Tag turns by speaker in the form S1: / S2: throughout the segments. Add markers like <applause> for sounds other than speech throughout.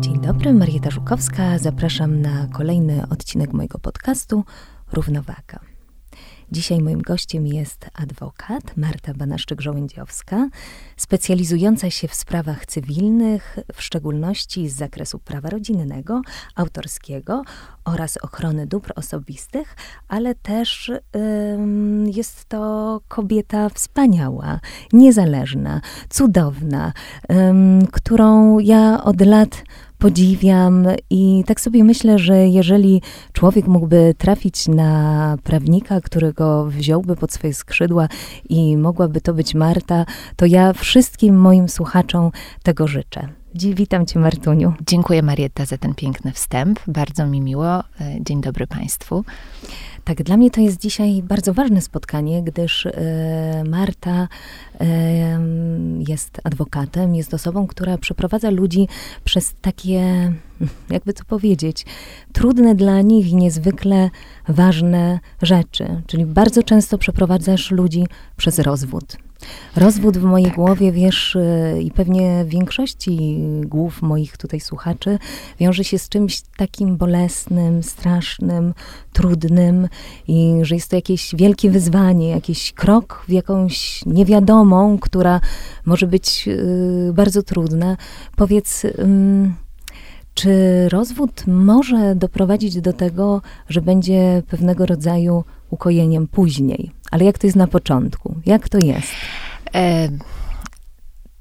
S1: Dzień dobry, Marieta Żukowska. Zapraszam na kolejny odcinek mojego podcastu Równowaga. Dzisiaj moim gościem jest adwokat Marta Banaszczyk-Żołędziowska, specjalizująca się w sprawach cywilnych, w szczególności z zakresu prawa rodzinnego, autorskiego oraz ochrony dóbr osobistych, ale też ym, jest to kobieta wspaniała, niezależna, cudowna, ym, którą ja od lat podziwiam i tak sobie myślę, że jeżeli człowiek mógłby trafić na prawnika, który go wziąłby pod swoje skrzydła i mogłaby to być Marta, to ja wszystkim moim słuchaczom tego życzę. Witam Cię, Martuniu.
S2: Dziękuję, Marietta, za ten piękny wstęp. Bardzo mi miło. E, dzień dobry Państwu.
S1: Tak, dla mnie to jest dzisiaj bardzo ważne spotkanie, gdyż y, Marta y, jest adwokatem, jest osobą, która przeprowadza ludzi przez takie, jakby to powiedzieć, trudne dla nich i niezwykle ważne rzeczy. Czyli bardzo często przeprowadzasz ludzi przez rozwód. Rozwód w mojej tak. głowie, wiesz, y, i pewnie większości głów moich tutaj słuchaczy, wiąże się z czymś takim bolesnym, strasznym, trudnym i że jest to jakieś wielkie wyzwanie, jakiś krok w jakąś niewiadomą, która może być y, bardzo trudna. Powiedz, czy rozwód może doprowadzić do tego, że będzie pewnego rodzaju ukojeniem później? Ale jak to jest na początku? Jak to jest? E,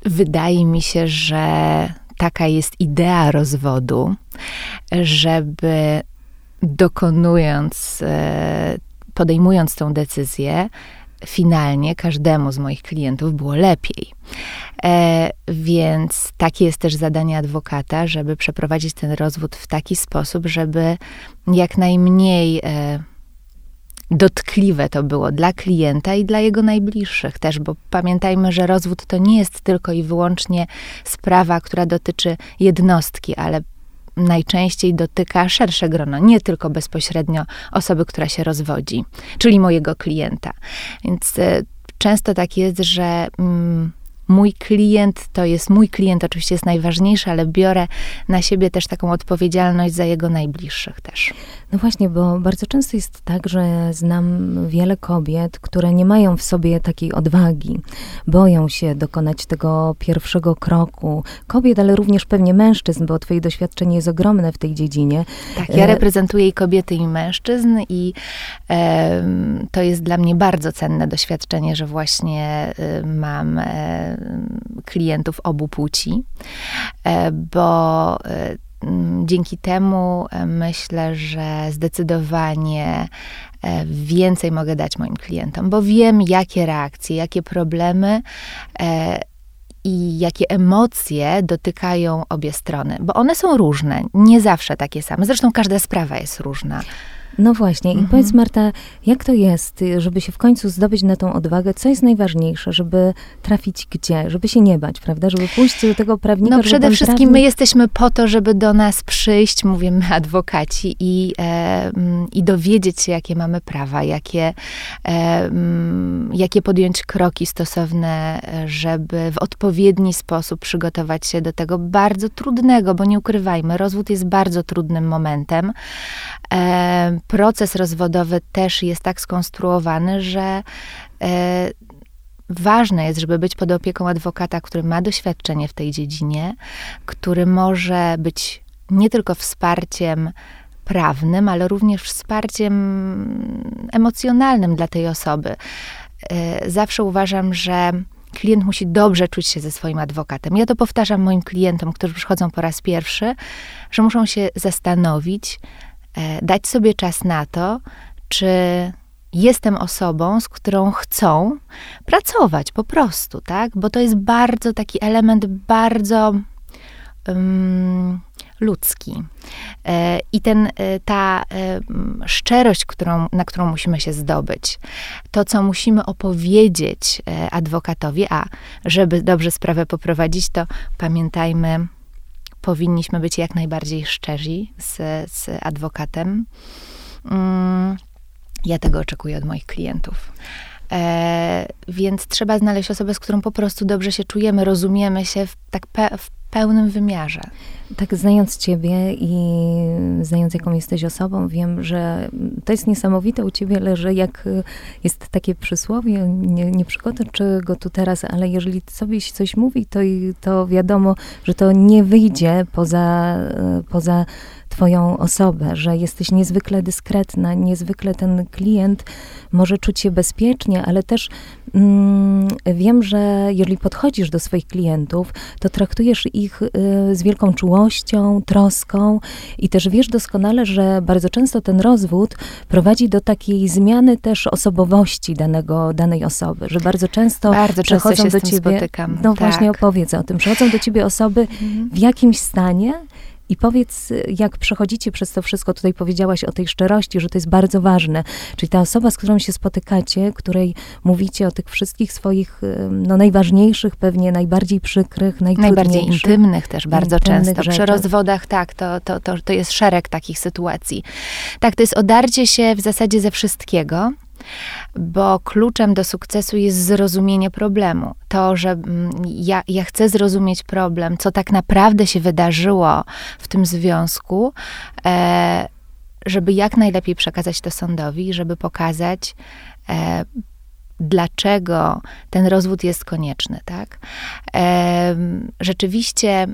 S2: wydaje mi się, że taka jest idea rozwodu, żeby dokonując, e, podejmując tą decyzję, finalnie każdemu z moich klientów było lepiej. E, więc takie jest też zadanie adwokata, żeby przeprowadzić ten rozwód w taki sposób, żeby jak najmniej e, dotkliwe to było dla klienta i dla jego najbliższych też, bo pamiętajmy, że rozwód to nie jest tylko i wyłącznie sprawa, która dotyczy jednostki, ale najczęściej dotyka szersze grono, nie tylko bezpośrednio osoby, która się rozwodzi, czyli mojego klienta. Więc y, często tak jest, że. Mm, mój klient to jest mój klient, oczywiście jest najważniejszy, ale biorę na siebie też taką odpowiedzialność za jego najbliższych też.
S1: No właśnie, bo bardzo często jest tak, że znam wiele kobiet, które nie mają w sobie takiej odwagi, boją się dokonać tego pierwszego kroku. Kobiet, ale również pewnie mężczyzn, bo twoje doświadczenie jest ogromne w tej dziedzinie.
S2: Tak, ja e, reprezentuję i kobiety, i mężczyzn i e, to jest dla mnie bardzo cenne doświadczenie, że właśnie e, mam e, klientów obu płci, e, bo e, dzięki temu e, myślę, że zdecydowanie więcej mogę dać moim klientom, bo wiem, jakie reakcje, jakie problemy i jakie emocje dotykają obie strony, bo one są różne, nie zawsze takie same. Zresztą każda sprawa jest różna.
S1: No właśnie. Mhm. I powiedz Marta, jak to jest, żeby się w końcu zdobyć na tą odwagę? Co jest najważniejsze, żeby trafić gdzie? Żeby się nie bać, prawda? Żeby pójść do tego prawnika.
S2: No przede wszystkim prawnik... my jesteśmy po to, żeby do nas przyjść, mówimy adwokaci, i, e, i dowiedzieć się, jakie mamy prawa, jakie, e, jakie podjąć kroki stosowne, żeby w odpowiedni sposób przygotować się do tego bardzo trudnego, bo nie ukrywajmy, rozwód jest bardzo trudnym momentem. E, proces rozwodowy też jest tak skonstruowany, że e, ważne jest, żeby być pod opieką adwokata, który ma doświadczenie w tej dziedzinie, który może być nie tylko wsparciem prawnym, ale również wsparciem emocjonalnym dla tej osoby. E, zawsze uważam, że klient musi dobrze czuć się ze swoim adwokatem. Ja to powtarzam moim klientom, którzy przychodzą po raz pierwszy, że muszą się zastanowić, dać sobie czas na to, czy jestem osobą, z którą chcą pracować po prostu, tak? Bo to jest bardzo taki element bardzo um, ludzki. E, I ten, e, ta e, szczerość, którą, na którą musimy się zdobyć, to, co musimy opowiedzieć e, adwokatowi, a żeby dobrze sprawę poprowadzić, to pamiętajmy, powinniśmy być jak najbardziej szczerzy z, z adwokatem. Mm, ja tego oczekuję od moich klientów. E, więc trzeba znaleźć osobę, z którą po prostu dobrze się czujemy, rozumiemy się w, tak pe, w pełnym wymiarze.
S1: Tak, znając Ciebie i znając, jaką jesteś osobą, wiem, że to jest niesamowite u Ciebie, ale że jak jest takie przysłowie, nie, nie przygotoczę go tu teraz, ale jeżeli sobie coś mówi, to, to wiadomo, że to nie wyjdzie poza, poza Twoją osobę, że jesteś niezwykle dyskretna, niezwykle ten klient może czuć się bezpiecznie, ale też mm, wiem, że jeżeli podchodzisz do swoich klientów, to traktujesz ich y, z wielką czułością, troską i też wiesz doskonale, że bardzo często ten rozwód prowadzi do takiej zmiany też osobowości danego, danej osoby, że bardzo często
S2: bardzo
S1: przechodzą
S2: często
S1: do ciebie.
S2: Spotykam.
S1: No
S2: tak.
S1: właśnie opowiedz o tym. Przechodzą do ciebie osoby mhm. w jakimś stanie, i powiedz, jak przechodzicie przez to wszystko, tutaj powiedziałaś o tej szczerości, że to jest bardzo ważne. Czyli ta osoba, z którą się spotykacie, której mówicie o tych wszystkich swoich, no najważniejszych, pewnie najbardziej przykrych,
S2: najbardziej intymnych też bardzo intymnych często. Rzeczach. Przy rozwodach, tak, to, to, to, to jest szereg takich sytuacji. Tak, to jest odarcie się w zasadzie ze wszystkiego bo kluczem do sukcesu jest zrozumienie problemu. To, że mm, ja, ja chcę zrozumieć problem, co tak naprawdę się wydarzyło w tym związku, e, żeby jak najlepiej przekazać to sądowi, żeby pokazać, e, dlaczego ten rozwód jest konieczny, tak? E, rzeczywiście.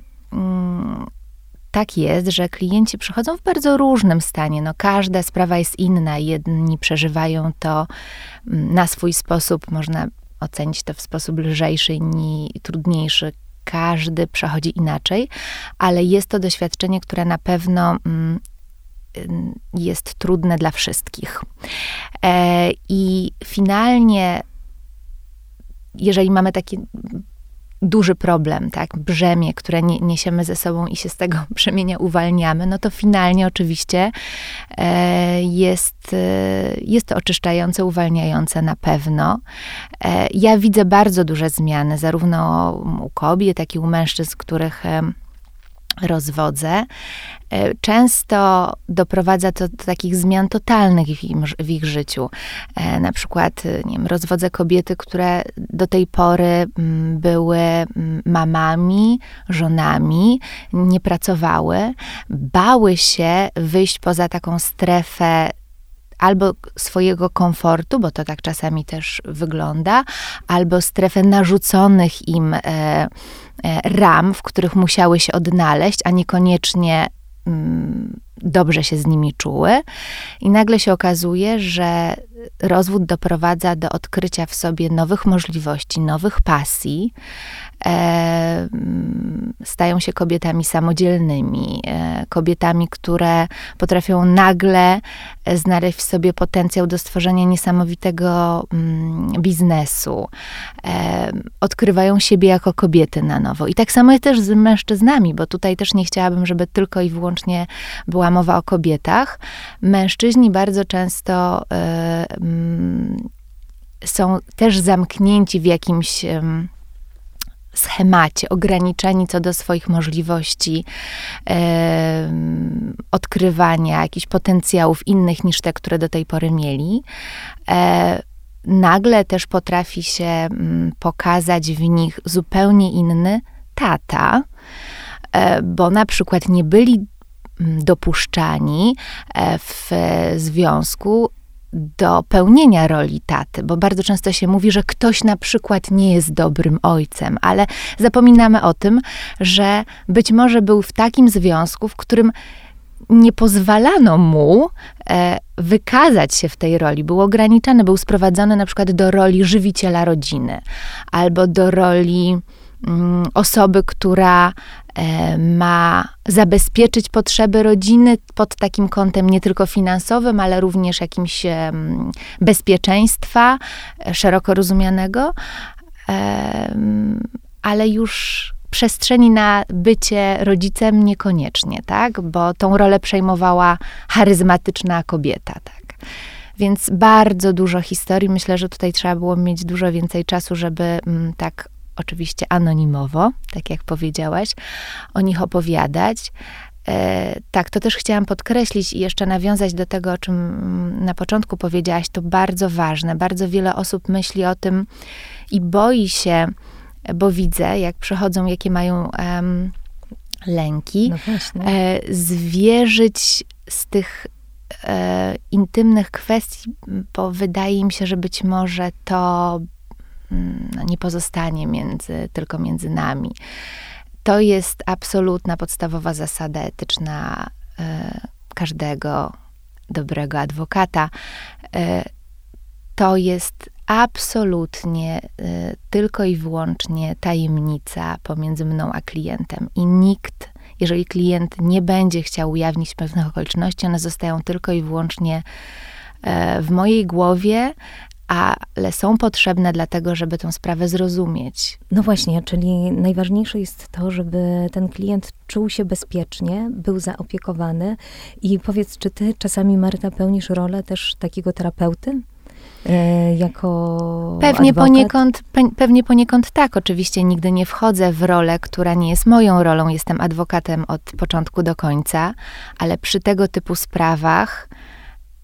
S2: Tak jest, że klienci przychodzą w bardzo różnym stanie. No, każda sprawa jest inna. Jedni przeżywają to mm, na swój sposób, można ocenić to w sposób lżejszy, inni trudniejszy. Każdy przechodzi inaczej, ale jest to doświadczenie, które na pewno mm, jest trudne dla wszystkich. E, I finalnie, jeżeli mamy taki duży problem, tak, brzemię, które nie, niesiemy ze sobą i się z tego <laughs> brzemienia uwalniamy, no to finalnie oczywiście e, jest, e, jest to oczyszczające, uwalniające na pewno. E, ja widzę bardzo duże zmiany, zarówno u kobiet, jak i u mężczyzn, których rozwodze, e, często doprowadza to do takich zmian totalnych w, w ich życiu. E, na przykład, e, nie wiem, rozwodzę kobiety, które do tej pory mm, były mm, mamami, żonami, nie pracowały, bały się wyjść poza taką strefę albo swojego komfortu, bo to tak czasami też wygląda, albo strefę narzuconych im e, e, ram, w których musiały się odnaleźć, a niekoniecznie mm, dobrze się z nimi czuły. I nagle się okazuje, że rozwód doprowadza do odkrycia w sobie nowych możliwości, nowych pasji, e, stają się kobietami samodzielnymi, e, kobietami, które potrafią nagle znaleźć w sobie potencjał do stworzenia niesamowitego mm, biznesu, e, odkrywają siebie jako kobiety na nowo. I tak samo jest też z mężczyznami, bo tutaj też nie chciałabym, żeby tylko i wyłącznie była mowa o kobietach. Mężczyźni bardzo często e, mm, są też zamknięci w jakimś schemacie, ograniczeni co do swoich możliwości odkrywania jakichś potencjałów innych niż te, które do tej pory mieli. E, nagle też potrafi się pokazać w nich zupełnie inny tata, e, bo na przykład nie byli dopuszczani e, w związku do pełnienia roli taty, bo bardzo często się mówi, że ktoś na przykład nie jest dobrym ojcem, ale zapominamy o tym, że być może był w takim związku, w którym nie pozwalano mu e, wykazać się w tej roli, był ograniczany, był sprowadzony na przykład do roli żywiciela rodziny albo do roli osoby, która E, ma zabezpieczyć potrzeby rodziny pod takim kątem nie tylko finansowym, ale również jakimś bezpieczeństwa e, szeroko rozumianego, ale już przestrzeni na bycie rodzicem niekoniecznie, tak? Bo tą rolę przejmowała charyzmatyczna kobieta, tak? Więc bardzo dużo historii. Myślę, że tutaj trzeba było mieć dużo więcej czasu, żeby tak oczywiście anonimowo, tak jak powiedziałaś, o nich opowiadać. E, tak, to też chciałam podkreślić i jeszcze nawiązać do tego, o czym na początku powiedziałaś. To bardzo ważne. Bardzo wiele osób myśli o tym i boi się, bo widzę, jak przychodzą, jakie mają um, lęki,
S1: no
S2: e, zwierzyć z tych e, intymnych kwestii, bo wydaje mi się, że być może to no, nie pozostanie między, tylko między nami. To jest absolutna, podstawowa zasada etyczna e, każdego dobrego adwokata. E, to jest absolutnie e, tylko i wyłącznie tajemnica pomiędzy mną a klientem. I nikt, jeżeli klient nie będzie chciał ujawnić pewnych okoliczności, one zostają tylko i wyłącznie w mojej głowie, ale są potrzebne dlatego, żeby tę sprawę zrozumieć.
S1: No właśnie, czyli najważniejsze jest to, żeby ten klient czuł się bezpiecznie, był zaopiekowany. I powiedz, czy ty czasami, Marta, pełnisz rolę też takiego terapeuty? E, jako
S2: pewnie poniekąd, pe, pewnie poniekąd tak. Oczywiście nigdy nie wchodzę w rolę, która nie jest moją rolą. Jestem adwokatem od początku do końca, ale przy tego typu sprawach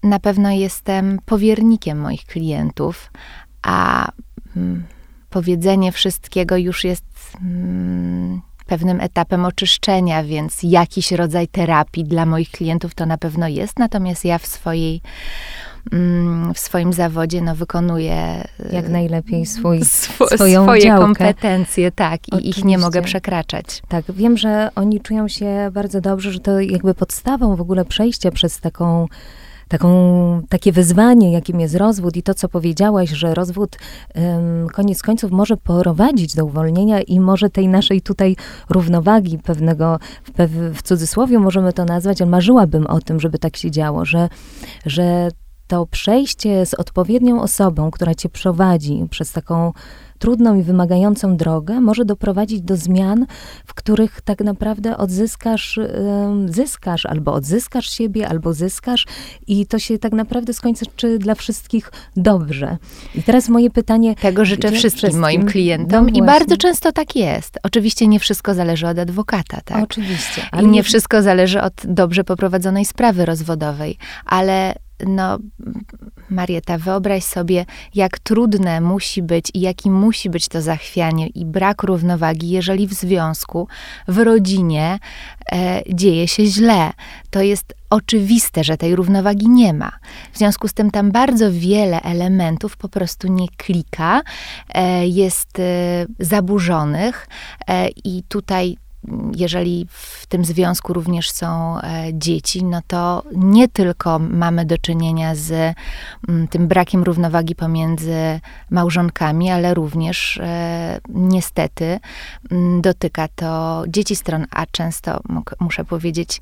S2: na pewno jestem powiernikiem moich klientów, a mm, powiedzenie wszystkiego już jest mm, pewnym etapem oczyszczenia, więc jakiś rodzaj terapii dla moich klientów to na pewno jest. Natomiast ja w swojej mm, w swoim zawodzie no, wykonuję
S1: jak najlepiej swój,
S2: sw swoją swoje działkę. kompetencje, tak, i Oczywiście. ich nie mogę przekraczać.
S1: Tak, wiem, że oni czują się bardzo dobrze, że to jakby podstawą w ogóle przejścia przez taką taką, takie wyzwanie, jakim jest rozwód i to, co powiedziałaś, że rozwód um, koniec końców może prowadzić do uwolnienia i może tej naszej tutaj równowagi pewnego, w, w cudzysłowie możemy to nazwać, ale marzyłabym o tym, żeby tak się działo, że, że to przejście z odpowiednią osobą, która cię prowadzi przez taką trudną i wymagającą drogę może doprowadzić do zmian, w których tak naprawdę odzyskasz, zyskasz, albo odzyskasz siebie, albo zyskasz i to się tak naprawdę skończy dla wszystkich dobrze. I teraz moje pytanie...
S2: Tego życzę wszystkim, wszystkim, moim klientom no i bardzo często tak jest. Oczywiście nie wszystko zależy od adwokata, tak?
S1: Oczywiście.
S2: I nie wszystko zależy od dobrze poprowadzonej sprawy rozwodowej, ale no, Marieta, wyobraź sobie, jak trudne musi być i jaki musi być to zachwianie i brak równowagi, jeżeli w związku, w rodzinie e, dzieje się źle. To jest oczywiste, że tej równowagi nie ma. W związku z tym tam bardzo wiele elementów po prostu nie klika, e, jest e, zaburzonych e, i tutaj jeżeli w tym związku również są e, dzieci, no to nie tylko mamy do czynienia z mm, tym brakiem równowagi pomiędzy małżonkami, ale również e, niestety mm, dotyka to dzieci stron, a często muszę powiedzieć,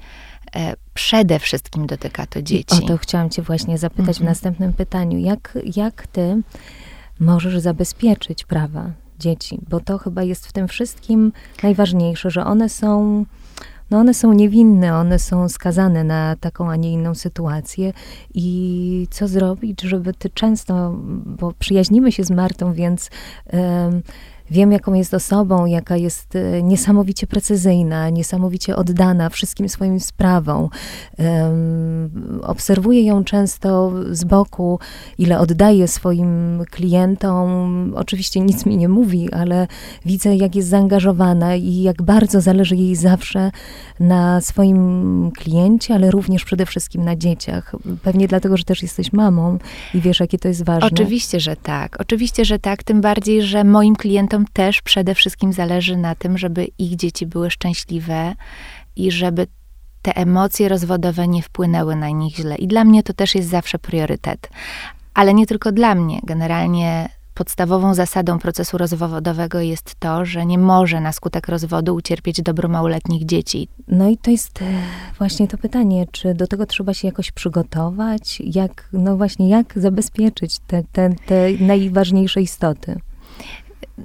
S2: e, przede wszystkim dotyka to dzieci.
S1: I o to chciałam cię właśnie zapytać mhm. w następnym pytaniu. Jak, jak ty możesz zabezpieczyć prawa dzieci, bo to chyba jest w tym wszystkim najważniejsze, że one są, no one są niewinne, one są skazane na taką, a nie inną sytuację. I co zrobić, żeby ty często, bo przyjaźnimy się z Martą, więc Wiem, jaką jest osobą, jaka jest e, niesamowicie precyzyjna, niesamowicie oddana wszystkim swoim sprawom. Um, obserwuję ją często z boku, ile oddaje swoim klientom. Oczywiście nic mi nie mówi, ale widzę, jak jest zaangażowana i jak bardzo zależy jej zawsze na swoim kliencie, ale również przede wszystkim na dzieciach. Pewnie dlatego, że też jesteś mamą i wiesz, jakie to jest ważne.
S2: Oczywiście, że tak. Oczywiście, że tak. Tym bardziej, że moim klientom też przede wszystkim zależy na tym, żeby ich dzieci były szczęśliwe i żeby te emocje rozwodowe nie wpłynęły na nich źle. I dla mnie to też jest zawsze priorytet. Ale nie tylko dla mnie. Generalnie podstawową zasadą procesu rozwodowego jest to, że nie może na skutek rozwodu ucierpieć dobro małoletnich dzieci.
S1: No i to jest e, właśnie to pytanie, czy do tego trzeba się jakoś przygotować? Jak, no właśnie, jak zabezpieczyć te, te, te najważniejsze istoty?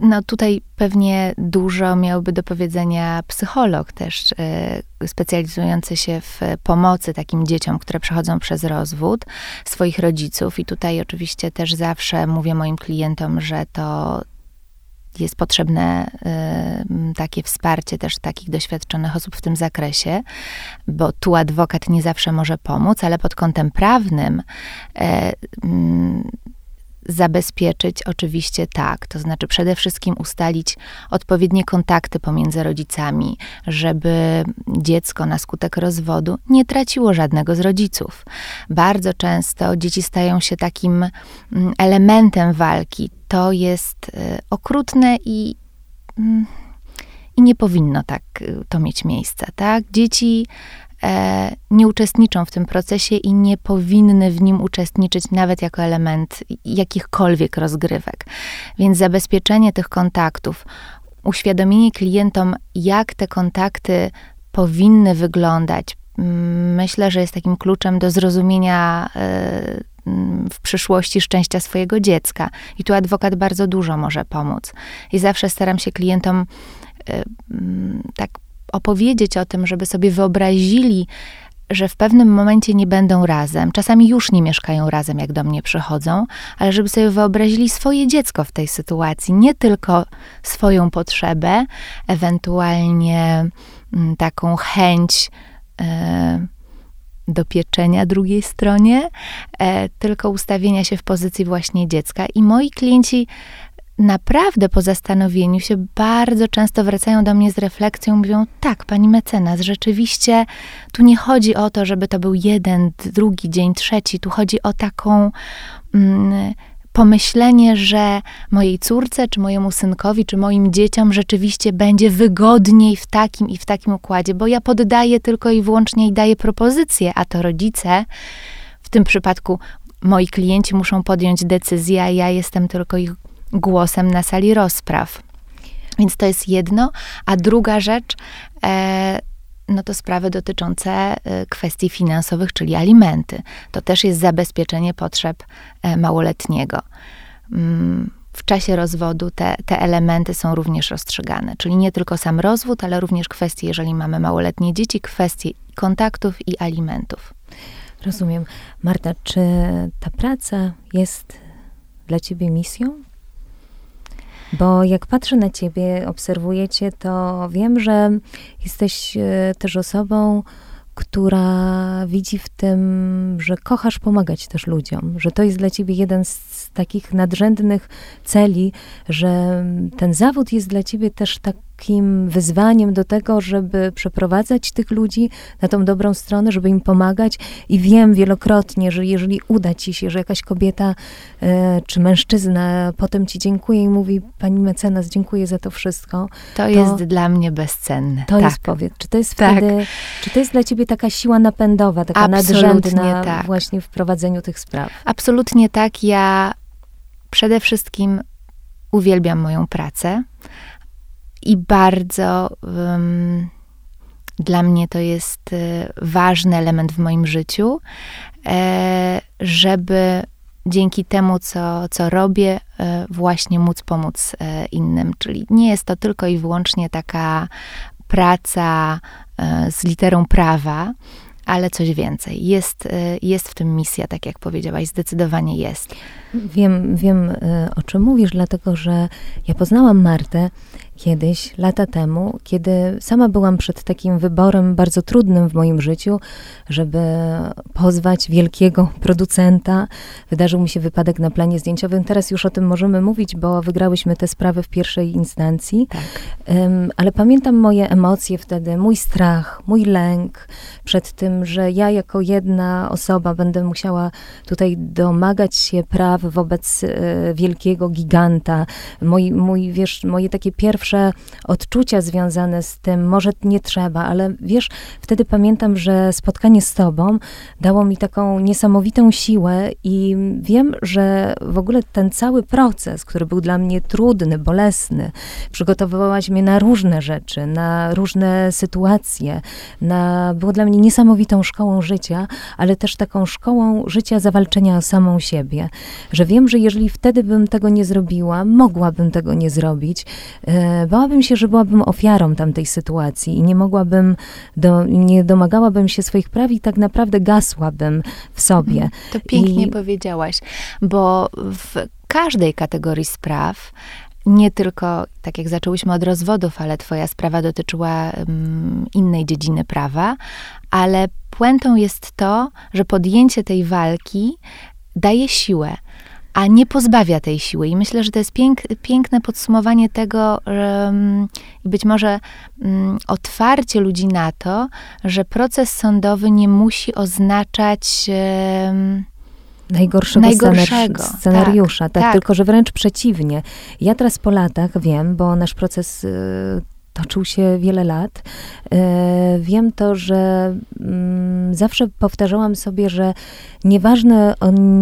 S2: No tutaj pewnie dużo miałby do powiedzenia psycholog też, y, specjalizujący się w pomocy takim dzieciom, które przechodzą przez rozwód swoich rodziców. I tutaj oczywiście też zawsze mówię moim klientom, że to jest potrzebne takie wsparcie też takich doświadczonych osób w tym zakresie, bo tu adwokat nie zawsze może pomóc, ale pod kątem prawnym zabezpieczyć oczywiście tak, to znaczy przede wszystkim ustalić odpowiednie kontakty pomiędzy rodzicami, żeby dziecko na skutek rozwodu nie traciło żadnego z rodziców. Bardzo często dzieci stają się takim mm, elementem walki. To jest y, okrutne i mm, i nie powinno tak y, to mieć miejsca, tak? Dzieci nie uczestniczą w tym procesie i nie powinny w nim uczestniczyć nawet jako element jakichkolwiek rozgrywek. Więc zabezpieczenie tych kontaktów, uświadomienie klientom, jak te kontakty powinny wyglądać, myślę, że jest takim kluczem do zrozumienia e, w przyszłości szczęścia swojego dziecka. I tu adwokat bardzo dużo może pomóc. I zawsze staram się klientom e, tak opowiedzieć o tym, żeby sobie wyobrazili, że w pewnym momencie nie będą razem. Czasami już nie mieszkają razem, jak do mnie przychodzą, ale żeby sobie wyobrazili swoje dziecko w tej sytuacji, nie tylko swoją potrzebę, ewentualnie mm, taką chęć. Yy, dopieczenia drugiej stronie, e, tylko ustawienia się w pozycji właśnie dziecka. I moi klienci naprawdę po zastanowieniu się bardzo często wracają do mnie z refleksją, mówią: Tak, pani mecenas, rzeczywiście tu nie chodzi o to, żeby to był jeden, drugi dzień, trzeci. Tu chodzi o taką. Mm, pomyślenie, że mojej córce, czy mojemu synkowi, czy moim dzieciom rzeczywiście będzie wygodniej w takim i w takim układzie, bo ja poddaję tylko i wyłącznie i daję propozycje, a to rodzice, w tym przypadku moi klienci muszą podjąć decyzję, a ja jestem tylko ich głosem na sali rozpraw. Więc to jest jedno. A druga rzecz, e, no to sprawy dotyczące e, kwestii finansowych, czyli alimenty. To też jest zabezpieczenie potrzeb e, małoletniego. Mm, w czasie rozwodu te, te elementy są również rozstrzygane, czyli nie tylko sam rozwód, ale również kwestie, jeżeli mamy małoletnie dzieci, kwestie kontaktów i alimentów.
S1: Rozumiem. Marta, czy ta praca jest dla ciebie misją? Bo jak patrzę na ciebie, obserwuję cię, to wiem, że jesteś e, też osobą, która widzi w tym, że kochasz pomagać też ludziom, że to jest dla ciebie jeden z takich nadrzędnych celi, że ten zawód jest dla ciebie też tak takim wyzwaniem do tego, żeby przeprowadzać tych ludzi na tą dobrą stronę, żeby im pomagać. I wiem wielokrotnie, że jeżeli uda ci się, że jakaś kobieta e, czy mężczyzna potem ci dziękuje i mówi, pani mecenas, dziękuję za to wszystko.
S2: To, to jest dla mnie bezcenne.
S1: To tak. jest, powiedz, czy to jest tak. wtedy, czy to jest dla ciebie taka siła napędowa, taka Absolutnie nadrzędna tak. właśnie w prowadzeniu tych spraw?
S2: Absolutnie tak. Ja przede wszystkim uwielbiam moją pracę i bardzo um, dla mnie to jest e, ważny element w moim życiu, e, żeby dzięki temu, co, co robię, e, właśnie móc pomóc innym. Czyli nie jest to tylko i wyłącznie taka praca z literą prawa, ale coś więcej. Jest, jest w tym misja, tak jak powiedziałaś, zdecydowanie jest.
S1: Wiem, wiem o czym mówisz, dlatego że ja poznałam Martę kiedyś, lata temu, kiedy sama byłam przed takim wyborem bardzo trudnym w moim życiu, żeby pozwać wielkiego <laughs> producenta. Wydarzył mi się wypadek na planie zdjęciowym. Teraz już o tym możemy mówić, bo wygrałyśmy tę sprawę w pierwszej instancji. Tak. Um, ale pamiętam moje emocje wtedy, mój strach, mój lęk przed tym, że ja jako jedna osoba będę musiała tutaj domagać się praw wobec e, wielkiego giganta. Mój, mój, wiesz, moje takie pierwsze pierwsze odczucia związane z tym, może nie trzeba, ale wiesz, wtedy pamiętam, że spotkanie z tobą dało mi taką niesamowitą siłę i wiem, że w ogóle ten cały proces, który był dla mnie trudny, bolesny, przygotowywałaś mnie na różne rzeczy, na różne sytuacje, na, było dla mnie niesamowitą szkołą życia, ale też taką szkołą życia zawalczenia o samą siebie, że wiem, że jeżeli wtedy bym tego nie zrobiła, mogłabym tego nie zrobić, e, bałabym się, że byłabym ofiarą tamtej sytuacji i nie mogłabym, do, nie domagałabym się swoich praw i tak naprawdę gasłabym w sobie. Mhm.
S2: To pięknie I... powiedziałaś, bo w każdej kategorii spraw nie tylko, tak jak zaczęłyśmy od rozwodów, ale twoja sprawa dotyczyła um, innej dziedziny prawa, ale puentą jest to, że podjęcie tej walki daje siłę, a nie pozbawia tej siły. I myślę, że to jest pięk, piękne podsumowanie tego i być może um, otwarcie ludzi na to, że proces sądowy nie musi oznaczać.
S1: Najgorszego, najgorszego scenariusza, tak, tak, tak, tylko że wręcz przeciwnie. Ja teraz po latach wiem, bo nasz proces y, toczył się wiele lat. E, wiem to, że mm, zawsze powtarzałam sobie, że nieważne,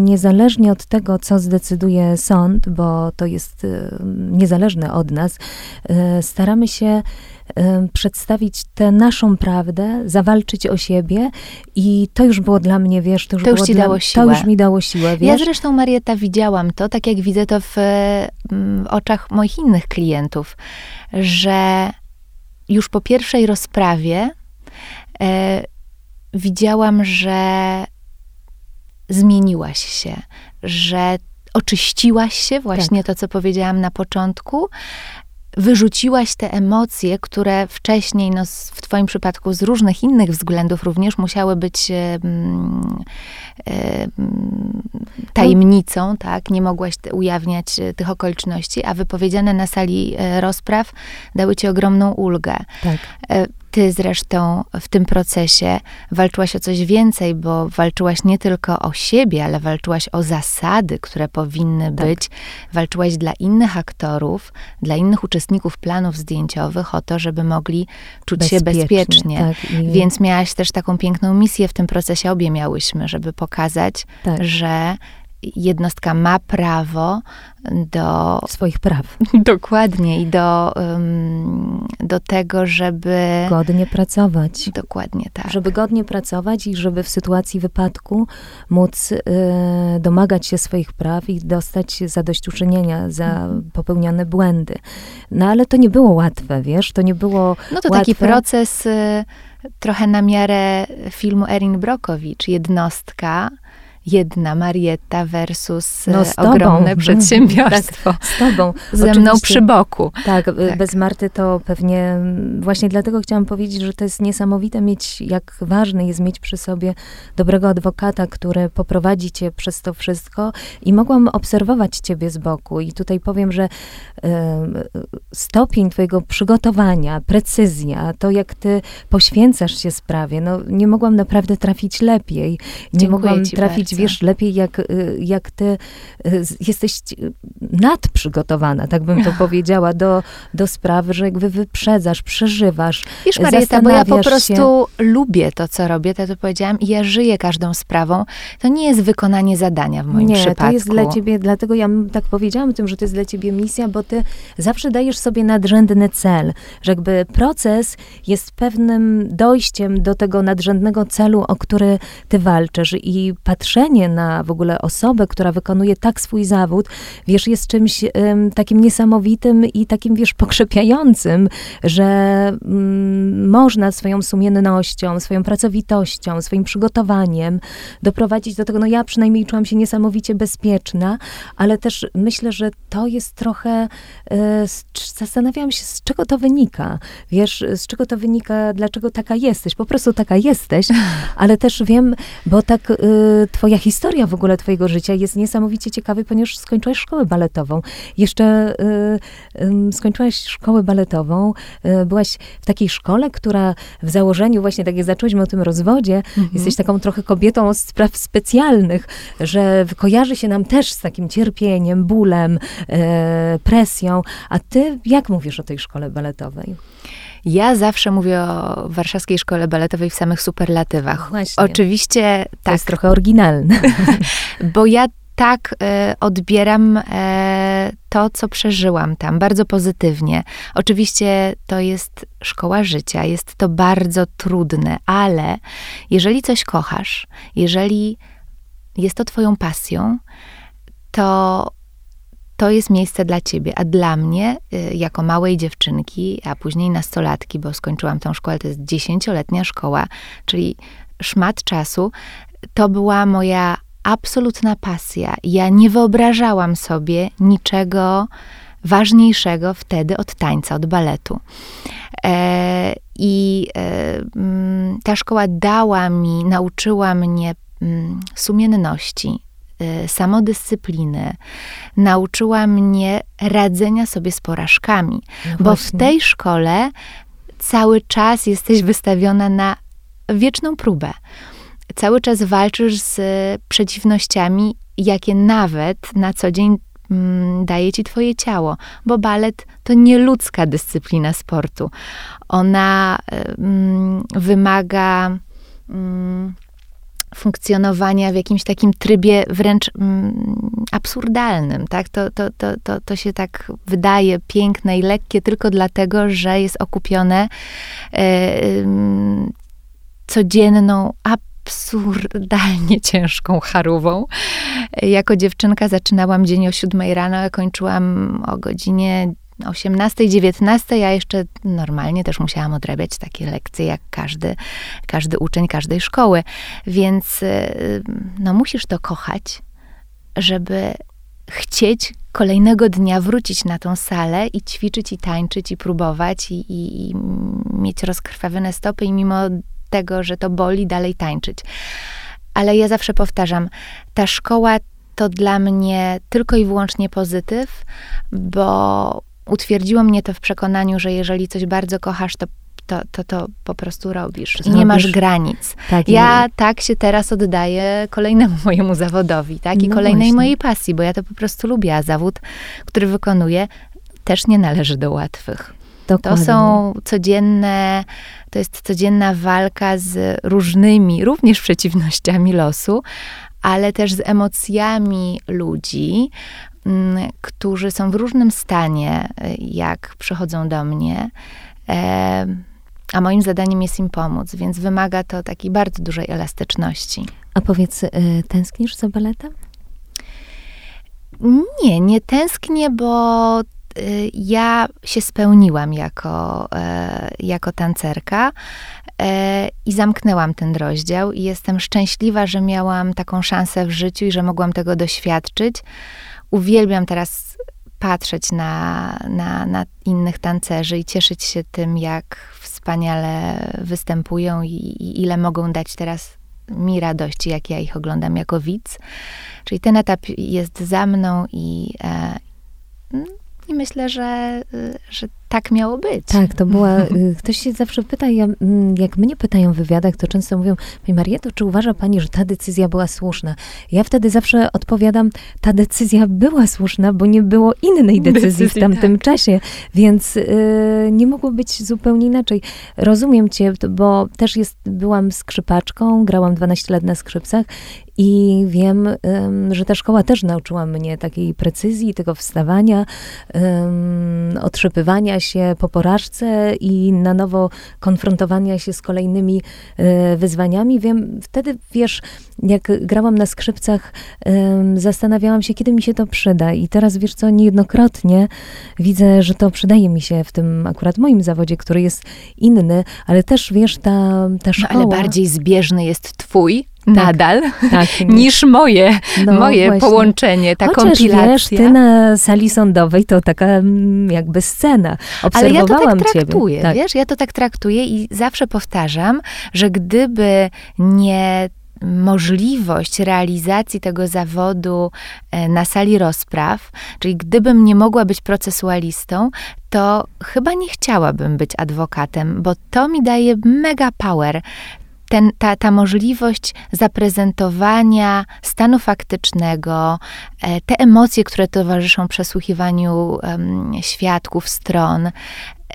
S1: niezależnie od tego, co zdecyduje sąd, bo to jest y, niezależne od nas, e, staramy się przedstawić tę naszą prawdę, zawalczyć o siebie i to już było dla mnie, wiesz, to już,
S2: to już ci
S1: dla,
S2: dało siłę.
S1: To już mi dało siłę, wiesz?
S2: Ja zresztą, Marieta, widziałam to, tak jak widzę to w, w oczach moich innych klientów, że już po pierwszej rozprawie e, widziałam, że zmieniłaś się, że oczyściłaś się, właśnie tak. to, co powiedziałam na początku, wyrzuciłaś te emocje, które wcześniej, no, w Twoim przypadku z różnych innych względów również musiały być e, e, tajemnicą, tak? Nie mogłaś ujawniać e, tych okoliczności, a wypowiedziane na sali e, rozpraw dały Ci ogromną ulgę. Tak. Ty zresztą w tym procesie walczyłaś o coś więcej, bo walczyłaś nie tylko o siebie, ale walczyłaś o zasady, które powinny tak. być. Walczyłaś dla innych aktorów, dla innych uczestników planów zdjęciowych o to, żeby mogli czuć bezpiecznie, się bezpiecznie. Tak, i... Więc miałaś też taką piękną misję w tym procesie, obie miałyśmy, żeby pokazać, tak. że jednostka ma prawo do
S1: swoich praw. <laughs>
S2: Dokładnie i do, um, do tego, żeby
S1: godnie pracować.
S2: Dokładnie tak.
S1: Żeby godnie pracować i żeby w sytuacji wypadku móc y, domagać się swoich praw i dostać zadośćuczynienia za mhm. popełnione błędy. No ale to nie było łatwe, wiesz, to nie było
S2: No to
S1: łatwe.
S2: taki proces y, trochę na miarę filmu Erin Brokowicz, jednostka jedna Marietta versus no, ogromne przedsiębiorstwo.
S1: tak, z tobą.
S2: Ze mną przy boku.
S1: Tak, tak, bez Marty to pewnie, właśnie dlatego chciałam powiedzieć, że to jest niesamowite mieć, jak ważne jest mieć przy sobie dobrego adwokata, który poprowadzi cię przez to wszystko i mogłam obserwować ciebie z boku i tutaj powiem, że y, stopień twojego przygotowania, precyzja, to jak ty poświęcasz się sprawie, no nie mogłam naprawdę trafić lepiej. Nie Dziękuję mogłam trafić wiesz lepiej, jak, y, jak ty y, jesteś nadprzygotowana, tak bym to <laughs> powiedziała, do, do sprawy, że jakby wyprzedzasz, przeżywasz,
S2: Wiesz Marieta, bo ja po prostu się. lubię to, co robię, to, to powiedziałam i ja żyję każdą sprawą. To nie jest wykonanie zadania w moim
S1: nie,
S2: przypadku.
S1: Nie, to jest dla ciebie, dlatego ja tak powiedziałam tym, że to jest dla ciebie misja, bo ty zawsze dajesz sobie nadrzędny cel, że jakby proces jest pewnym dojściem do tego nadrzędnego celu, o który ty walczysz i patrzenie spojrzenie na w ogóle osobę, która wykonuje tak swój zawód, wiesz, jest czymś um, takim niesamowitym i takim, wiesz, pokrzepiającym, że um, można swoją sumiennością, swoją pracowitością, swoim przygotowaniem doprowadzić do tego, no ja przynajmniej czułam się niesamowicie bezpieczna, ale też myślę, że to jest trochę, e, zastanawiałam się, z czego to wynika, wiesz, z czego to wynika, dlaczego taka jesteś, po prostu taka jesteś, <laughs> ale też wiem, bo tak e, twoja twoja historia w ogóle twojego życia jest niesamowicie ciekawa, ponieważ skończyłaś szkołę baletową. Jeszcze y, y, skończyłaś szkołę baletową, y, byłaś w takiej szkole, która w założeniu, właśnie tak jak zaczęłyśmy o tym rozwodzie, mhm. jesteś taką trochę kobietą od spraw specjalnych, że kojarzy się nam też z takim cierpieniem, bólem, e, presją. A ty jak mówisz o tej szkole baletowej?
S2: Ja zawsze mówię o Warszawskiej Szkole Baletowej w samych superlatywach. Właśnie. Oczywiście
S1: tak. To jest trochę oryginalne. <laughs>
S2: bo ja tak e, odbieram e, to, co przeżyłam tam, bardzo pozytywnie. Oczywiście to jest szkoła życia, jest to bardzo trudne, ale jeżeli coś kochasz, jeżeli jest to Twoją pasją, to to jest miejsce dla ciebie. A dla mnie, y, jako małej dziewczynki, a później nastolatki, bo skończyłam tą szkołę, to jest dziesięcioletnia szkoła, czyli szmat czasu, to była moja absolutna pasja. Ja nie wyobrażałam sobie niczego ważniejszego wtedy od tańca, od baletu. E, I e, mm, ta szkoła dała mi, nauczyła mnie mm, sumienności, samodyscypliny, nauczyła mnie radzenia sobie z porażkami, no bo w tej szkole cały czas jesteś wystawiona na wieczną próbę. Cały czas walczysz z przeciwnościami, jakie nawet na co dzień mm, daje ci twoje ciało, bo balet to nie ludzka dyscyplina sportu. Ona mm, wymaga mm, funkcjonowania w jakimś takim trybie wręcz mm, absurdalnym, tak? To, to, to, to, to się tak wydaje piękne i lekkie tylko dlatego, że jest okupione e, codzienną, absurdalnie <laughs> ciężką charówą. Jako dziewczynka zaczynałam dzień o 7 rano, a kończyłam o godzinie 18, 19, ja jeszcze normalnie też musiałam odrabiać takie lekcje, jak każdy, każdy uczeń każdej szkoły. Więc y, no, musisz to kochać, żeby chcieć kolejnego dnia wrócić na tą salę i ćwiczyć, i tańczyć, i próbować, i, i, i mieć rozkrwawione stopy, i mimo tego, że to boli, dalej tańczyć. Ale ja zawsze powtarzam, ta szkoła to dla mnie tylko i wyłącznie pozytyw, bo utwierdziło mnie to w przekonaniu, że jeżeli coś bardzo kochasz, to to, to, to po prostu robisz. I nie masz granic. Tak, ja tak się teraz oddaję kolejnemu <laughs> mojemu zawodowi, tak? I no kolejnej właśnie. mojej pasji, bo ja to po prostu lubię, a zawód, który wykonuję, też nie należy do łatwych. Dokładnie. To są codzienne, to jest codzienna walka z różnymi, również przeciwnościami losu, ale też z emocjami ludzi, którzy są w różnym stanie, e, jak przychodzą do mnie. E, a moim zadaniem jest im pomóc, więc wymaga to takiej bardzo dużej elastyczności.
S1: A powiedz, e, tęsknisz za baletem?
S2: Nie, nie tęsknię, bo ja się spełniłam jako, jako tancerka i zamknęłam ten rozdział i jestem szczęśliwa, że miałam taką szansę w życiu i że mogłam tego doświadczyć uwielbiam teraz patrzeć na, na, na innych tancerzy i cieszyć się tym, jak wspaniale występują i, i ile mogą dać teraz mi radości, jak ja ich oglądam jako widz. Czyli ten etap jest za mną i, e, i myślę, że, że tak miało być.
S1: Tak, to była, <laughs> y, ktoś się zawsze pyta, ja, mm, jak mnie pytają w wywiadach, to często mówią, Pani Marieto, czy uważa Pani, że ta decyzja była słuszna? Ja wtedy zawsze odpowiadam, ta decyzja była słuszna, bo nie było innej decyzji, decyzji w tamtym tak. czasie, więc y, nie mogło być zupełnie inaczej. Rozumiem Cię, bo też jest, byłam skrzypaczką, grałam 12 lat na skrzypcach i wiem, że ta szkoła też nauczyła mnie takiej precyzji, tego wstawania, otrzypywania się po porażce i na nowo konfrontowania się z kolejnymi e, wyzwaniami. Wiem, wtedy wiesz, jak grałam na skrzypcach, zastanawiałam się, kiedy mi się to przyda. I teraz wiesz co, niejednokrotnie widzę, że to przydaje mi się w tym akurat moim zawodzie, który jest inny, ale też wiesz, ta, ta szkoła.
S2: No, ale bardziej zbieżny jest twój nadal tak, <laughs> niż moje, no, moje połączenie, ta Chociaż, kompilacja.
S1: wiesz, ty na sali sądowej to taka mm, jakby scena. Obserwowałam
S2: Ale ja to tak
S1: traktuję,
S2: tak. wiesz, ja to tak traktuję i zawsze powtarzam, że gdyby nie możliwość realizacji tego zawodu e, na sali rozpraw, czyli gdybym nie mogła być procesualistą, to chyba nie chciałabym być adwokatem, bo to mi daje mega power ten, ta, ta możliwość zaprezentowania stanu faktycznego, e, te emocje, które towarzyszą przesłuchiwaniu um, świadków, stron,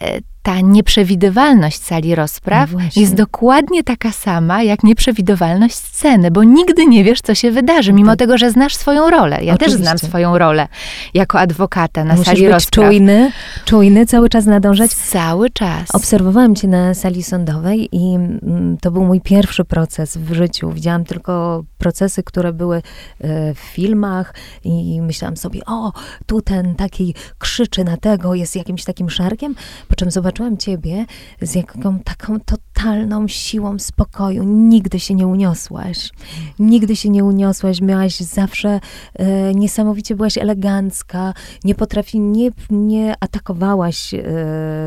S2: E, ta nieprzewidywalność sali rozpraw no jest dokładnie taka sama, jak nieprzewidywalność sceny, bo nigdy nie wiesz, co się wydarzy, mimo tak. tego, że znasz swoją rolę. Ja Oczywiście. też znam swoją rolę jako adwokata na
S1: Musisz
S2: sali
S1: być
S2: rozpraw.
S1: czujny, czujny, cały czas nadążać.
S2: Cały czas.
S1: Obserwowałam cię na sali sądowej i mm, to był mój pierwszy proces w życiu. Widziałam tylko procesy, które były e, w filmach i myślałam sobie, o, tu ten taki krzyczy na tego, jest jakimś takim szarkiem, po czym zobaczyłam ciebie z jaką taką totalną totalną siłą spokoju. Nigdy się nie uniosłaś. Nigdy się nie uniosłaś. Miałaś zawsze e, niesamowicie byłaś elegancka. Nie potrafi, nie, nie atakowałaś e,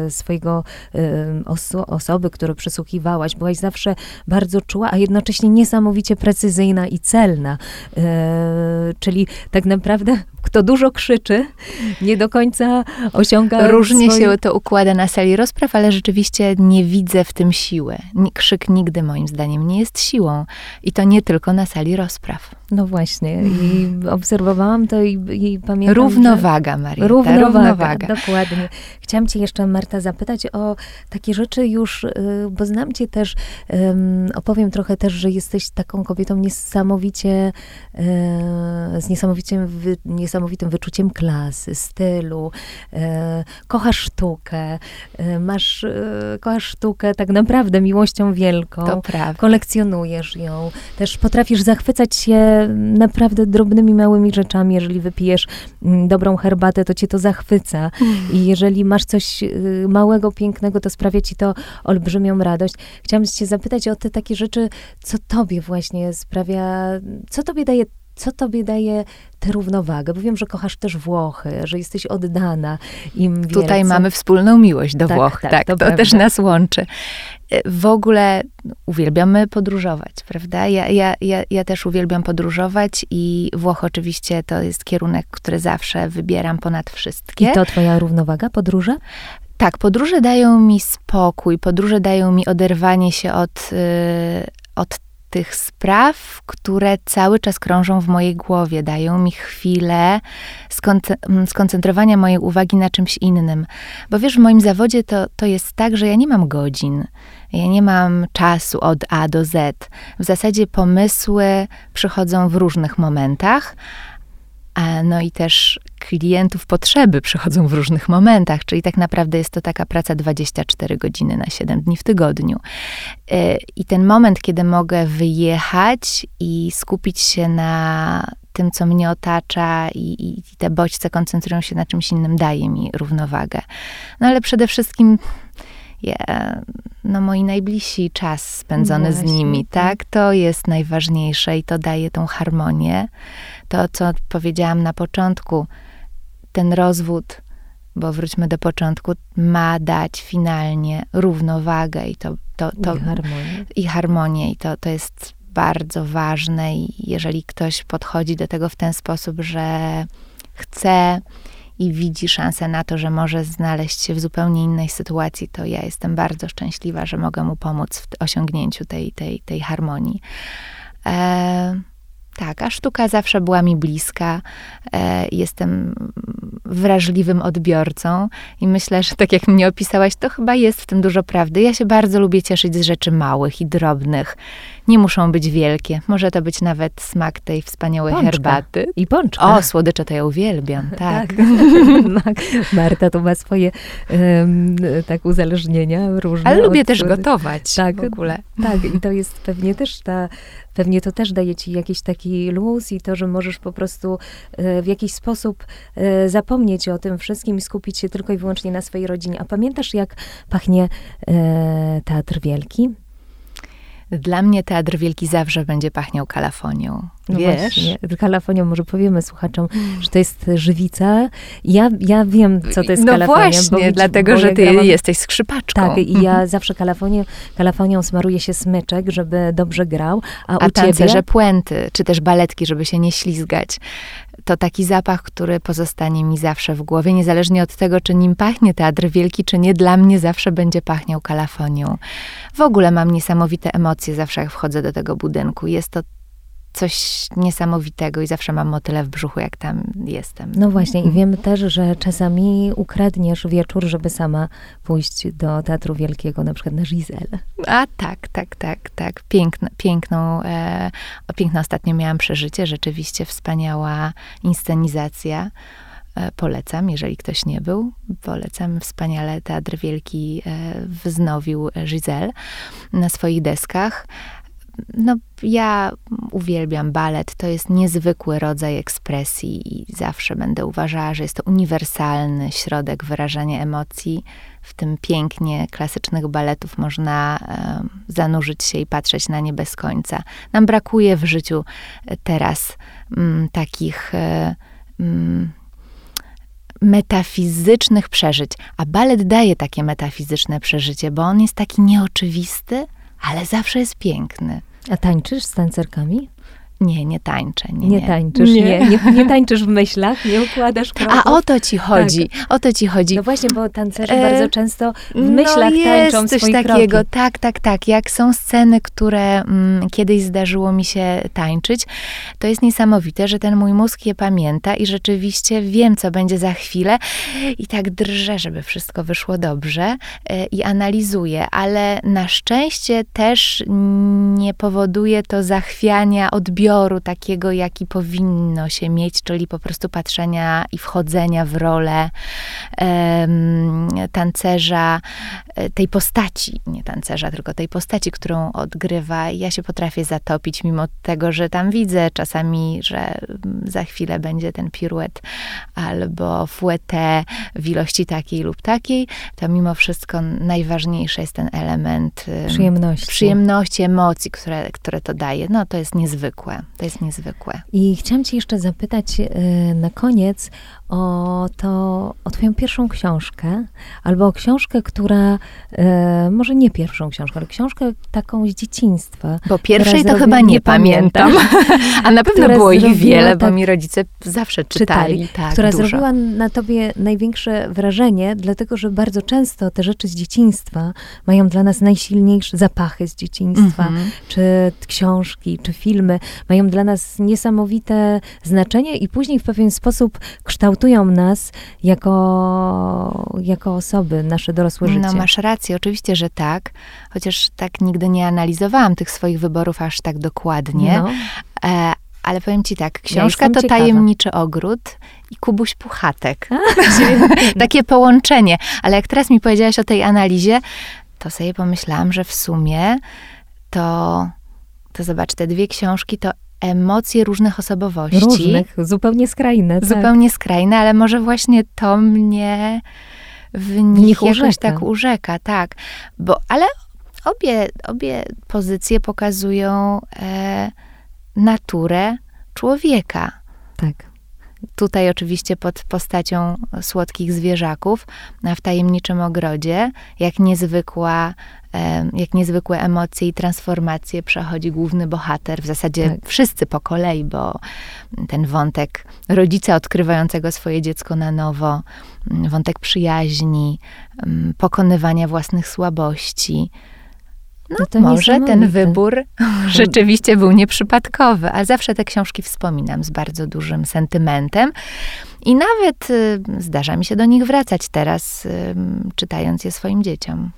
S1: swojego e, oso osoby, które przysłuchiwałaś. Byłaś zawsze bardzo czuła, a jednocześnie niesamowicie precyzyjna i celna. E, czyli tak naprawdę kto dużo krzyczy, nie do końca osiąga.
S2: Różnie swoje... się to układa na sali rozpraw, ale rzeczywiście nie widzę w tym siły. Krzyk nigdy moim zdaniem nie jest siłą. I to nie tylko na sali rozpraw.
S1: No właśnie. I <laughs> obserwowałam to i, i pamiętam.
S2: Równowaga, Maria.
S1: Równowaga, równowaga. Dokładnie. Chciałam Cię jeszcze, Marta, zapytać o takie rzeczy już, y, bo znam Cię też, opowiem trochę też, że jesteś taką kobietą niesamowicie, y, z niesamowicie, niesamowitym wyczuciem klasy, stylu. Y, kochasz sztukę, masz, kochasz sztukę tak naprawdę miłością wielką.
S2: To prawda.
S1: Kolekcjonujesz ją. Też potrafisz zachwycać się naprawdę drobnymi, małymi rzeczami. Jeżeli wypijesz mm, dobrą herbatę, to cię to zachwyca. I jeżeli masz coś y, małego, pięknego, to sprawia ci to olbrzymią radość. Chciałam cię zapytać o te takie rzeczy, co tobie właśnie sprawia, co tobie daje co tobie daje tę równowagę? Bo wiem, że kochasz też Włochy, że jesteś oddana im wielce.
S2: Tutaj mamy wspólną miłość do tak, Włoch, tak, tak to, to też nas łączy. E, w ogóle uwielbiamy podróżować, prawda? Ja, ja, ja, ja też uwielbiam podróżować i Włochy oczywiście to jest kierunek, który zawsze wybieram ponad wszystkie.
S1: I to twoja równowaga, podróże?
S2: Tak, podróże dają mi spokój, podróże dają mi oderwanie się od, yy, od tych spraw, które cały czas krążą w mojej głowie, dają mi chwilę skoncentrowania mojej uwagi na czymś innym. Bo wiesz, w moim zawodzie to, to jest tak, że ja nie mam godzin, ja nie mam czasu od A do Z. W zasadzie pomysły przychodzą w różnych momentach, no i też klientów potrzeby przychodzą w różnych momentach, czyli tak naprawdę jest to taka praca 24 godziny na 7 dni w tygodniu. E, I ten moment, kiedy mogę wyjechać i skupić się na tym, co mnie otacza i, i te bodźce koncentrują się na czymś innym, daje mi równowagę. No ale przede wszystkim yeah, no moi najbliżsi czas spędzony no z nimi, tak? tak? To jest najważniejsze i to daje tą harmonię. To, co powiedziałam na początku, ten rozwód, bo wróćmy do początku, ma dać finalnie równowagę i to... to, to
S1: I harmonię.
S2: I harmonię. I to, to jest bardzo ważne i jeżeli ktoś podchodzi do tego w ten sposób, że chce i widzi szansę na to, że może znaleźć się w zupełnie innej sytuacji, to ja jestem bardzo szczęśliwa, że mogę mu pomóc w osiągnięciu tej, tej, tej harmonii. E, tak, a sztuka zawsze była mi bliska. E, jestem wrażliwym odbiorcą i myślę, że tak jak mnie opisałaś, to chyba jest w tym dużo prawdy. Ja się bardzo lubię cieszyć z rzeczy małych i drobnych. Nie muszą być wielkie. Może to być nawet smak tej wspaniałej
S1: pączka.
S2: herbaty.
S1: I pączka.
S2: O, słodycze to ja uwielbiam, <laughs> tak.
S1: tak. <laughs> Marta to ma swoje um, tak uzależnienia różne.
S2: Ale lubię od... też gotować tak, w ogóle.
S1: Tak, i to jest pewnie też ta pewnie to też daje ci jakiś taki luz i to, że możesz po prostu e, w jakiś sposób e, zapomnieć o tym wszystkim i skupić się tylko i wyłącznie na swojej rodzinie. A pamiętasz, jak pachnie e, teatr wielki?
S2: Dla mnie Teatr Wielki zawsze będzie pachniał kalafonią. No Wiesz? Właśnie,
S1: kalafonią może powiemy słuchaczom, że to jest żywica. Ja, ja wiem, co to jest
S2: no
S1: kalafonia.
S2: właśnie, bo, dlatego, bo że ty jesteś skrzypaczką.
S1: Tak, i ja <laughs> zawsze kalafonię, kalafonią smaruje się smyczek, żeby dobrze grał. A,
S2: a
S1: u
S2: tancerze
S1: ciebie...
S2: puenty, czy też baletki, żeby się nie ślizgać. To taki zapach, który pozostanie mi zawsze w głowie, niezależnie od tego, czy nim pachnie Teatr Wielki, czy nie, dla mnie zawsze będzie pachniał kalafonią. W ogóle mam niesamowite emocje zawsze, jak wchodzę do tego budynku. Jest to coś niesamowitego i zawsze mam motyle w brzuchu, jak tam jestem.
S1: No właśnie i wiemy też, że czasami ukradniesz wieczór, żeby sama pójść do Teatru Wielkiego, na przykład na Giselle.
S2: A tak, tak, tak, tak. Piękno, piękną, e, piękne ostatnio miałam przeżycie, rzeczywiście wspaniała inscenizacja. E, polecam, jeżeli ktoś nie był. Polecam wspaniale Teatr Wielki e, wznowił Giselle na swoich deskach no, ja uwielbiam balet. To jest niezwykły rodzaj ekspresji i zawsze będę uważała, że jest to uniwersalny środek wyrażania emocji. W tym pięknie klasycznych baletów można e, zanurzyć się i patrzeć na nie bez końca. Nam brakuje w życiu teraz mm, takich. E, mm, metafizycznych przeżyć. A balet daje takie metafizyczne przeżycie, bo on jest taki nieoczywisty, ale zawsze jest piękny.
S1: A tańczysz z tancerkami?
S2: Nie, nie tańczę. Nie,
S1: nie, nie. tańczysz, nie. Nie, nie. nie. tańczysz w myślach, nie układasz kroków.
S2: A o to ci chodzi, tak. o to ci chodzi.
S1: No właśnie, bo tancerze e, bardzo często w myślach no tańczą jest coś takiego, kroki.
S2: tak, tak, tak. Jak są sceny, które mm, kiedyś zdarzyło mi się tańczyć, to jest niesamowite, że ten mój mózg je pamięta i rzeczywiście wiem, co będzie za chwilę i tak drżę, żeby wszystko wyszło dobrze e, i analizuję, ale na szczęście też nie powoduje to zachwiania odbioru odbioru takiego, jaki powinno się mieć, czyli po prostu patrzenia i wchodzenia w rolę um, tancerza, e, tej postaci, nie tancerza, tylko tej postaci, którą odgrywa. Ja się potrafię zatopić, mimo tego, że tam widzę czasami, że za chwilę będzie ten piruet albo fouetté w ilości takiej lub takiej, to mimo wszystko najważniejszy jest ten element
S1: przyjemności,
S2: przyjemności emocji, które, które to daje. No to jest niezwykłe. To jest niezwykłe.
S1: I chciałam cię jeszcze zapytać y, na koniec o to, o twoją pierwszą książkę, albo o książkę, która, e, może nie pierwszą książkę, ale książkę taką z dzieciństwa.
S2: Bo pierwszej to chyba nie, pamiętam. A na pewno było ich wiele, tak, bo mi rodzice zawsze czytali. czytali tak,
S1: która
S2: dużo.
S1: zrobiła na tobie największe wrażenie, dlatego, że bardzo często te rzeczy z dzieciństwa mają dla nas najsilniejsze zapachy z dzieciństwa, mm -hmm. czy książki, czy filmy, mają dla nas niesamowite znaczenie i później w pewien sposób kształtują nas jako, jako osoby, nasze dorosłe życie.
S2: No masz rację, oczywiście, że tak. Chociaż tak nigdy nie analizowałam tych swoich wyborów aż tak dokładnie. No. E, ale powiem ci tak, książka ja to ciekawa. Tajemniczy Ogród i Kubuś Puchatek. <laughs> Takie połączenie. Ale jak teraz mi powiedziałaś o tej analizie, to sobie pomyślałam, że w sumie to, to zobacz, te dwie książki to emocje różnych osobowości.
S1: Różnych, zupełnie skrajne. Tak.
S2: Zupełnie skrajne, ale może właśnie to mnie w nich, w jakoś tak urzeka, tak. Bo, ale obie, obie pozycje pokazują e, naturę człowieka.
S1: Tak.
S2: Tutaj oczywiście pod postacią słodkich zwierzaków, w tajemniczym ogrodzie, jak niezwykła jak niezwykłe emocje i transformacje przechodzi główny bohater, w zasadzie tak. wszyscy po kolei, bo ten wątek rodzica odkrywającego swoje dziecko na nowo, wątek przyjaźni, pokonywania własnych słabości, no, to może ten wybór <laughs> rzeczywiście był nieprzypadkowy, a zawsze te książki wspominam z bardzo dużym sentymentem. I nawet y, zdarza mi się do nich wracać teraz, y, czytając je swoim dzieciom.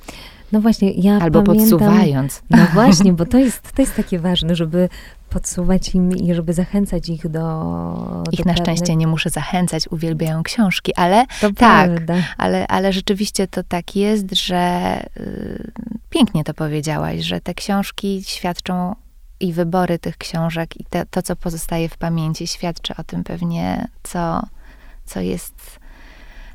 S1: No właśnie, ja
S2: Albo
S1: pamiętam,
S2: podsuwając.
S1: No <laughs> właśnie, bo to jest, to jest takie ważne, żeby podsuwać im i żeby zachęcać ich do.
S2: Ich do na pewnych... szczęście nie muszę zachęcać, uwielbiają książki, ale to tak, ale, ale rzeczywiście to tak jest, że y, pięknie to powiedziałaś, że te książki świadczą i wybory tych książek i te, to, co pozostaje w pamięci, świadczy o tym pewnie, co, co jest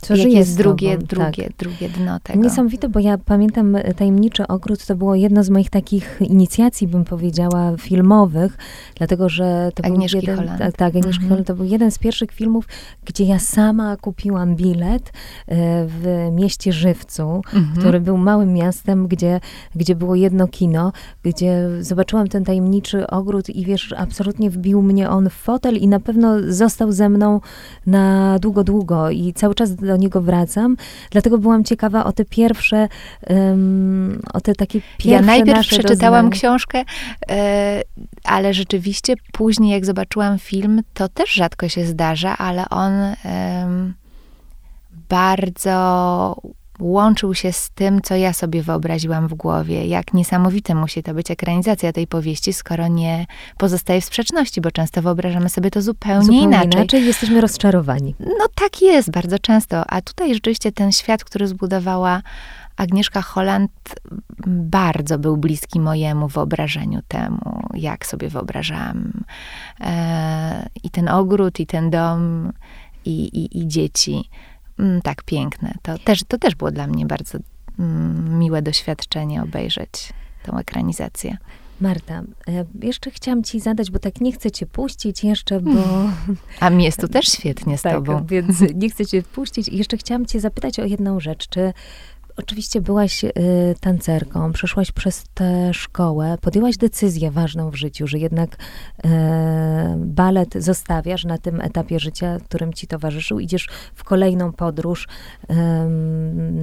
S2: co żyje jest drugie, tobą, drugie, tak. drugie dno tego.
S1: Niesamowite, bo ja pamiętam e, Tajemniczy Ogród, to było jedno z moich takich inicjacji, bym powiedziała, filmowych, dlatego, że to
S2: Agnieszki
S1: był jeden,
S2: Holland.
S1: Tak, tak Agnieszki mhm. to był jeden z pierwszych filmów, gdzie ja sama kupiłam bilet e, w mieście Żywcu, mhm. który był małym miastem, gdzie, gdzie było jedno kino, gdzie zobaczyłam ten Tajemniczy Ogród i wiesz, absolutnie wbił mnie on w fotel i na pewno został ze mną na długo, długo i cały czas do niego wracam. Dlatego byłam ciekawa o te pierwsze, um, o te takie pierwsze
S2: Ja najpierw przeczytałam doznania. książkę, e, ale rzeczywiście później jak zobaczyłam film, to też rzadko się zdarza, ale on bardzo łączył się z tym, co ja sobie wyobraziłam w głowie. Jak niesamowite musi to być ekranizacja tej powieści, skoro nie pozostaje w sprzeczności, bo często wyobrażamy sobie to zupełnie,
S1: Zupełnie
S2: inaczej.
S1: inaczej jesteśmy rozczarowani.
S2: No tak jest bardzo często, a tutaj rzeczywiście ten świat, który zbudowała Agnieszka Holland, bardzo był bliski mojemu wyobrażeniu temu, jak sobie wyobrażałam. E, I ten ogród, i ten dom, i, i, i dzieci. Mm, tak piękne. To też, to też było dla mnie bardzo mm, miłe doświadczenie obejrzeć tą ekranizację.
S1: Marta, e, jeszcze chciałam ci zadać, bo tak nie chcę cię puścić jeszcze, bo... <laughs>
S2: A mi jest tu też świetnie z
S1: tak,
S2: tobą.
S1: więc <laughs> nie chcę cię puścić. I jeszcze chciałam cię zapytać o jedną rzecz. Czy oczywiście byłaś y, tancerką, przeszłaś przez tę szkołę, podjęłaś decyzję ważną w życiu, że jednak y, balet zostawiasz na tym etapie życia, którym ci towarzyszył, idziesz w kolejną podróż y,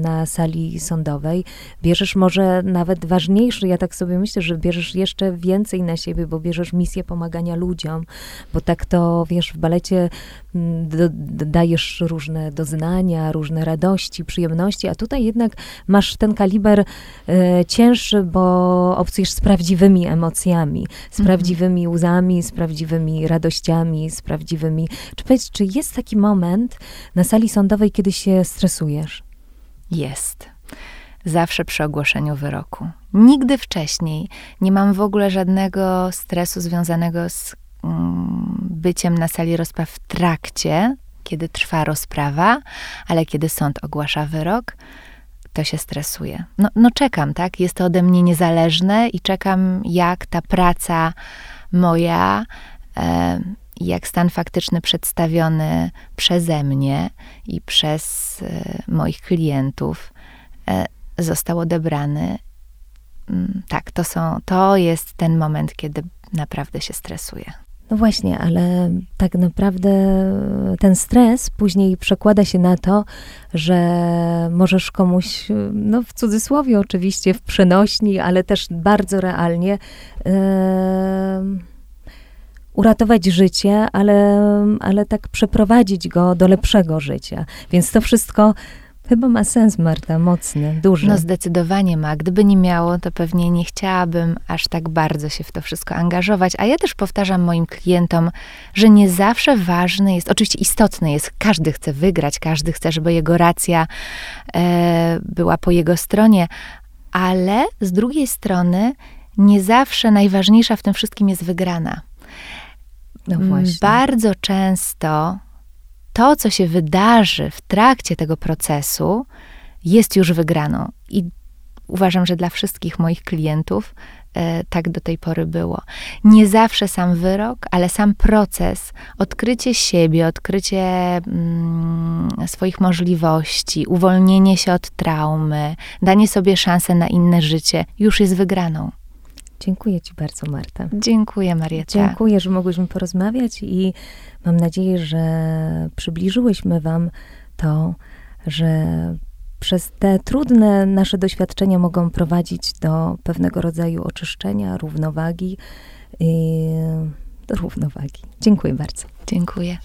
S1: na sali sądowej, bierzesz może nawet ważniejszy, ja tak sobie myślę, że bierzesz jeszcze więcej na siebie, bo bierzesz misję pomagania ludziom, bo tak to, wiesz, w balecie do, dajesz różne doznania, różne radości, przyjemności, a tutaj jednak masz ten kaliber e, cięższy, bo obcujesz z prawdziwymi emocjami, z mhm. prawdziwymi łzami, z prawdziwymi radościami, z prawdziwymi... Czy powiedz, czy jest taki moment na sali sądowej, kiedy się stresujesz?
S2: Jest. Zawsze przy ogłoszeniu wyroku. Nigdy wcześniej nie mam w ogóle żadnego stresu związanego z mm, byciem na sali rozpraw w trakcie, kiedy trwa rozprawa, ale kiedy sąd ogłasza wyrok, to się stresuje. No, no czekam, tak? Jest to ode mnie niezależne i czekam, jak ta praca moja, e, jak stan faktyczny przedstawiony przeze mnie i przez e, moich klientów e, został odebrany. Mm, tak, to, są, to jest ten moment, kiedy naprawdę się stresuję.
S1: No właśnie, ale tak naprawdę ten stres później przekłada się na to, że możesz komuś, no w cudzysłowie oczywiście, w przenośni, ale też bardzo realnie yy, uratować życie, ale, ale tak przeprowadzić go do lepszego życia. Więc to wszystko Chyba ma sens, Marta, mocny, duży.
S2: No zdecydowanie ma. Gdyby nie miało, to pewnie nie chciałabym aż tak bardzo się w to wszystko angażować. A ja też powtarzam moim klientom, że nie zawsze ważny jest, oczywiście istotny jest, każdy chce wygrać, każdy chce, żeby jego racja e, była po jego stronie, ale z drugiej strony nie zawsze najważniejsza w tym wszystkim jest wygrana. No właśnie. Bardzo często to, co się wydarzy w trakcie tego procesu, jest już wygraną. I uważam, że dla wszystkich moich klientów e, tak do tej pory było. Nie zawsze sam wyrok, ale sam proces, odkrycie siebie, odkrycie mm, swoich możliwości, uwolnienie się od traumy, danie sobie szansę na inne życie, już jest wygraną.
S1: Dziękuję Ci bardzo, Marta.
S2: Dziękuję, Marieta.
S1: Dziękuję, że mogłyśmy porozmawiać i mam nadzieję, że przybliżyłyśmy Wam to, że przez te trudne nasze doświadczenia mogą prowadzić do pewnego rodzaju oczyszczenia, równowagi. do równowagi. Dziękuję bardzo.
S2: Dziękuję.